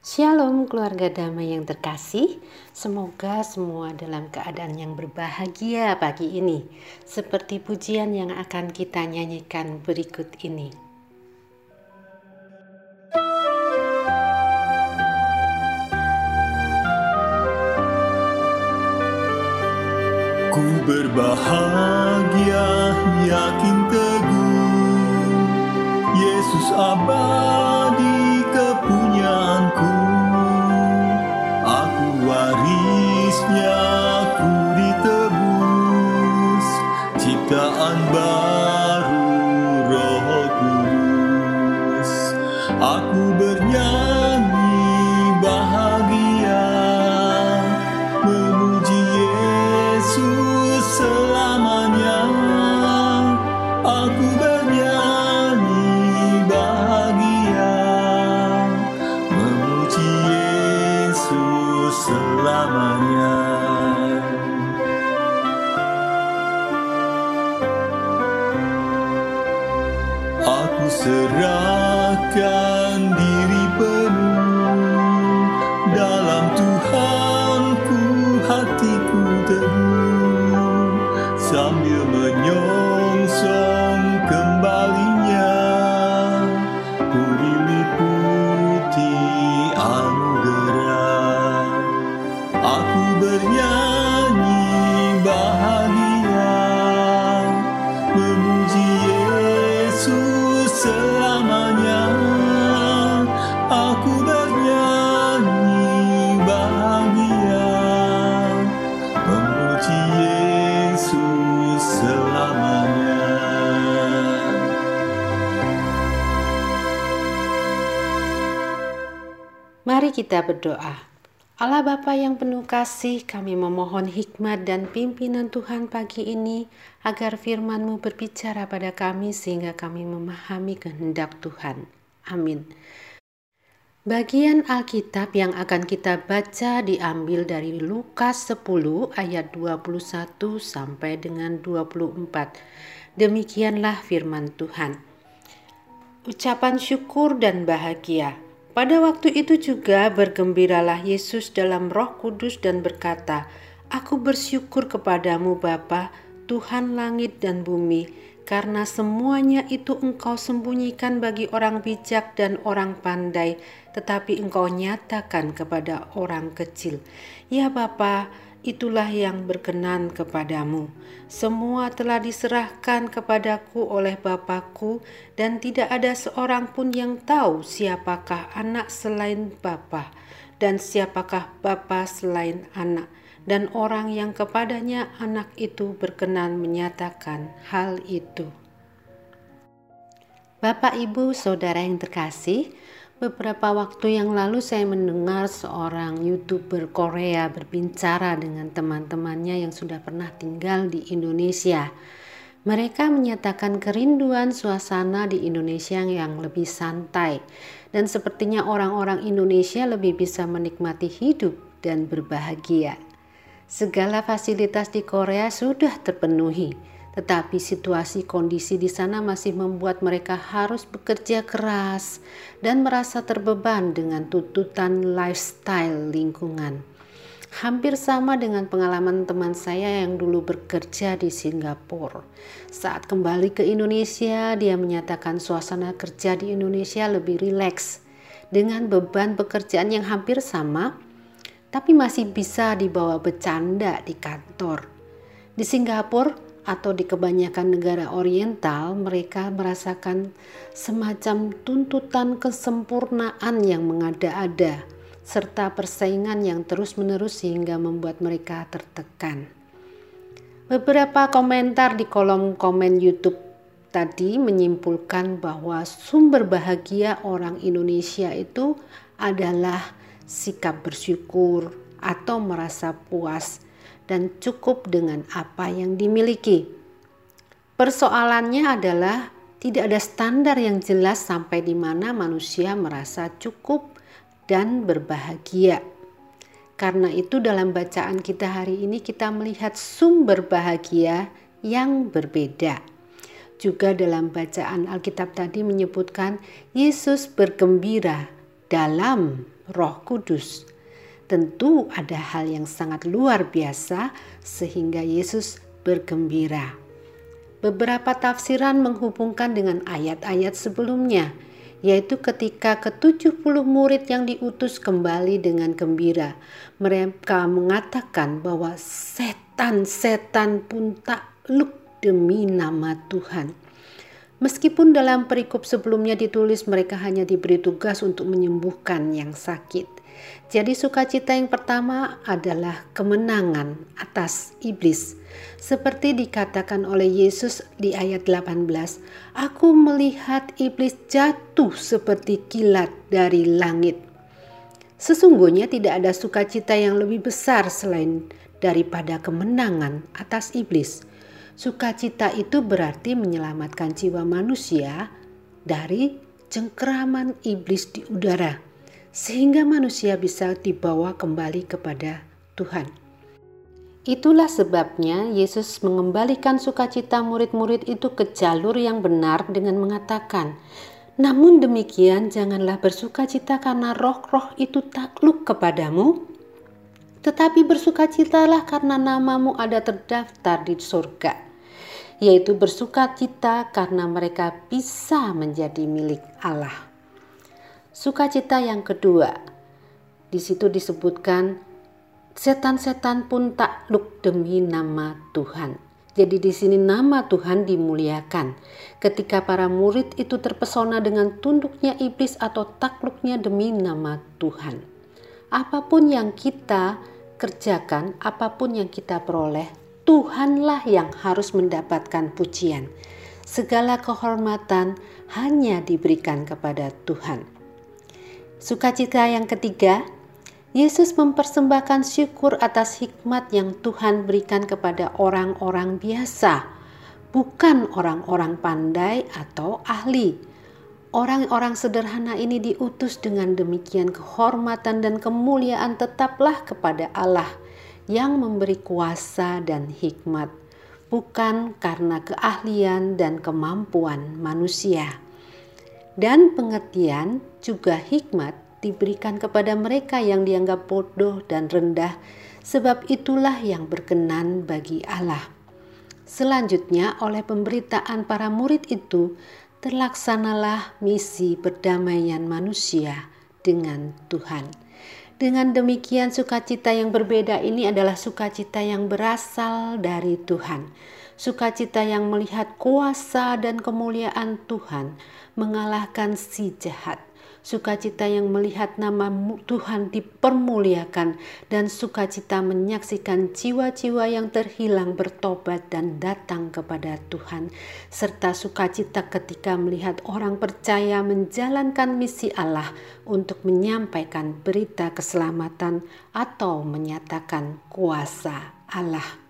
Shalom keluarga damai yang terkasih, semoga semua dalam keadaan yang berbahagia pagi ini, seperti pujian yang akan kita nyanyikan berikut ini. Ku berbahagia, yakin teguh, Yesus abadi Aku bernyanyi bahagia Memuji Yesus selamanya. Aku bernyanyi bahagia Memuji Yesus selamanya. Aku serahkan Sambil menyongsong kembalinya. Ku diliputi anugerah. Aku bernyanyi bahagia. Memuji Yesus selamanya Kita berdoa. Allah Bapa yang penuh kasih, kami memohon hikmat dan pimpinan Tuhan pagi ini agar firman-Mu berbicara pada kami sehingga kami memahami kehendak Tuhan. Amin. Bagian Alkitab yang akan kita baca diambil dari Lukas 10 ayat 21 sampai dengan 24. Demikianlah firman Tuhan. Ucapan syukur dan bahagia. Pada waktu itu juga bergembiralah Yesus dalam Roh Kudus dan berkata, "Aku bersyukur kepadamu Bapa, Tuhan langit dan bumi, karena semuanya itu Engkau sembunyikan bagi orang bijak dan orang pandai, tetapi Engkau nyatakan kepada orang kecil. Ya Bapa, itulah yang berkenan kepadamu. Semua telah diserahkan kepadaku oleh Bapakku dan tidak ada seorang pun yang tahu siapakah anak selain Bapa dan siapakah Bapa selain anak dan orang yang kepadanya anak itu berkenan menyatakan hal itu. Bapak, Ibu, Saudara yang terkasih, Beberapa waktu yang lalu saya mendengar seorang YouTuber Korea berbicara dengan teman-temannya yang sudah pernah tinggal di Indonesia. Mereka menyatakan kerinduan suasana di Indonesia yang lebih santai dan sepertinya orang-orang Indonesia lebih bisa menikmati hidup dan berbahagia. Segala fasilitas di Korea sudah terpenuhi tetapi situasi kondisi di sana masih membuat mereka harus bekerja keras dan merasa terbeban dengan tuntutan lifestyle lingkungan. Hampir sama dengan pengalaman teman saya yang dulu bekerja di Singapura. Saat kembali ke Indonesia, dia menyatakan suasana kerja di Indonesia lebih rileks dengan beban pekerjaan yang hampir sama, tapi masih bisa dibawa bercanda di kantor. Di Singapura, atau di kebanyakan negara oriental mereka merasakan semacam tuntutan kesempurnaan yang mengada-ada serta persaingan yang terus-menerus sehingga membuat mereka tertekan. Beberapa komentar di kolom komen YouTube tadi menyimpulkan bahwa sumber bahagia orang Indonesia itu adalah sikap bersyukur atau merasa puas dan cukup dengan apa yang dimiliki. Persoalannya adalah tidak ada standar yang jelas sampai di mana manusia merasa cukup dan berbahagia. Karena itu dalam bacaan kita hari ini kita melihat sumber bahagia yang berbeda. Juga dalam bacaan Alkitab tadi menyebutkan Yesus bergembira dalam Roh Kudus. Tentu ada hal yang sangat luar biasa sehingga Yesus bergembira. Beberapa tafsiran menghubungkan dengan ayat-ayat sebelumnya, yaitu ketika ke-70 murid yang diutus kembali dengan gembira. Mereka mengatakan bahwa setan-setan pun takluk demi nama Tuhan. Meskipun dalam perikop sebelumnya ditulis mereka hanya diberi tugas untuk menyembuhkan yang sakit. Jadi sukacita yang pertama adalah kemenangan atas iblis. Seperti dikatakan oleh Yesus di ayat 18, Aku melihat iblis jatuh seperti kilat dari langit. Sesungguhnya tidak ada sukacita yang lebih besar selain daripada kemenangan atas iblis. Sukacita itu berarti menyelamatkan jiwa manusia dari cengkeraman iblis di udara, sehingga manusia bisa dibawa kembali kepada Tuhan. Itulah sebabnya Yesus mengembalikan sukacita murid-murid itu ke jalur yang benar dengan mengatakan, "Namun demikian, janganlah bersukacita karena roh-roh itu takluk kepadamu, tetapi bersukacitalah karena namamu ada terdaftar di surga." yaitu bersukacita karena mereka bisa menjadi milik Allah. Sukacita yang kedua, di situ disebutkan setan-setan pun takluk demi nama Tuhan. Jadi di sini nama Tuhan dimuliakan. Ketika para murid itu terpesona dengan tunduknya iblis atau takluknya demi nama Tuhan. Apa pun yang kita kerjakan, apa pun yang kita peroleh, Tuhanlah yang harus mendapatkan pujian. Segala kehormatan hanya diberikan kepada Tuhan. Sukacita yang ketiga, Yesus mempersembahkan syukur atas hikmat yang Tuhan berikan kepada orang-orang biasa, bukan orang-orang pandai atau ahli. Orang-orang sederhana ini diutus dengan demikian kehormatan dan kemuliaan tetaplah kepada Allah yang memberi kuasa dan hikmat, bukan karena keahlian dan kemampuan manusia. Dan pengertian juga hikmat diberikan kepada mereka yang dianggap bodoh dan rendah, sebab itulah yang berkenan bagi Allah. Selanjutnya, oleh pemberitaan para murid itu, terlaksanalah misi perdamaian manusia dengan Tuhan. Dengan demikian, sukacita yang berbeda ini adalah sukacita yang berasal dari Tuhan. Sukacita yang melihat kuasa dan kemuliaan Tuhan mengalahkan si jahat sukacita yang melihat nama Tuhan dipermuliakan, dan sukacita menyaksikan jiwa-jiwa yang terhilang bertobat dan datang kepada Tuhan, serta sukacita ketika melihat orang percaya menjalankan misi Allah untuk menyampaikan berita keselamatan atau menyatakan kuasa Allah.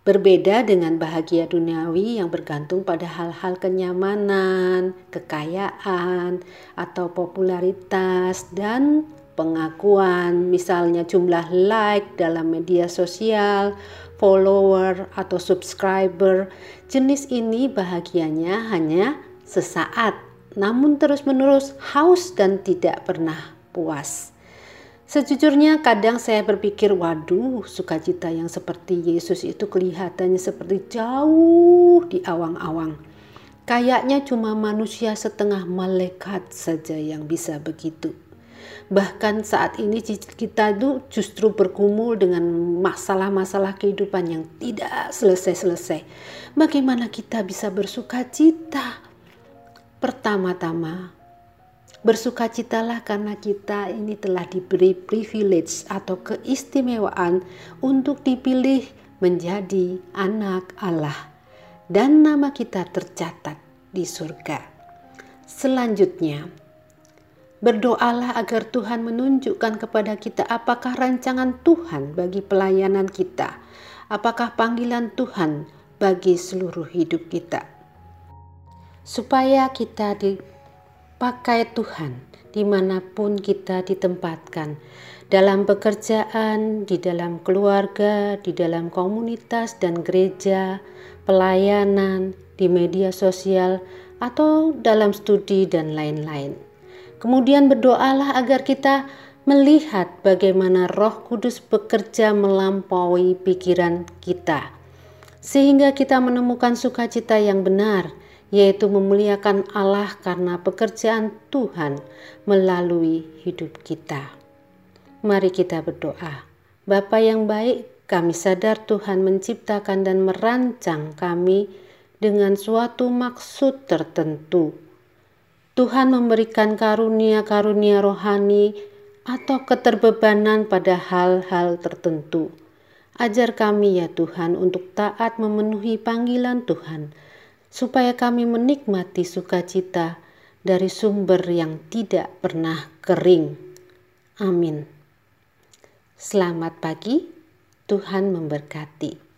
Berbeda dengan bahagia duniawi yang bergantung pada hal-hal kenyamanan, kekayaan, atau popularitas dan pengakuan, misalnya jumlah like dalam media sosial, follower, atau subscriber. Jenis ini bahagianya hanya sesaat, namun terus-menerus haus dan tidak pernah puas. Sejujurnya kadang saya berpikir, waduh sukacita yang seperti Yesus itu kelihatannya seperti jauh di awang-awang. Kayaknya cuma manusia setengah malaikat saja yang bisa begitu. Bahkan saat ini kita itu justru bergumul dengan masalah-masalah kehidupan yang tidak selesai-selesai. Bagaimana kita bisa bersuka cita? Pertama-tama, Bersukacitalah karena kita ini telah diberi privilege atau keistimewaan untuk dipilih menjadi anak Allah dan nama kita tercatat di surga. Selanjutnya, berdoalah agar Tuhan menunjukkan kepada kita apakah rancangan Tuhan bagi pelayanan kita, apakah panggilan Tuhan bagi seluruh hidup kita. Supaya kita di pakai Tuhan di mana pun kita ditempatkan dalam pekerjaan, di dalam keluarga, di dalam komunitas dan gereja, pelayanan, di media sosial, atau dalam studi dan lain-lain. Kemudian berdoalah agar kita melihat bagaimana Roh Kudus bekerja melampaui pikiran kita, sehingga kita menemukan sukacita yang benar, yaitu memuliakan Allah karena pekerjaan Tuhan melalui hidup kita. Mari kita berdoa. Bapa yang baik, kami sadar Tuhan menciptakan dan merancang kami dengan suatu maksud tertentu Tuhan memberikan karunia-karunia rohani atau keterbebanan pada hal-hal tertentu. Ajar kami ya Tuhan untuk taat memenuhi panggilan Tuhan, supaya kami menikmati sukacita dari sumber yang tidak pernah kering. Amin. Selamat pagi, Tuhan memberkati.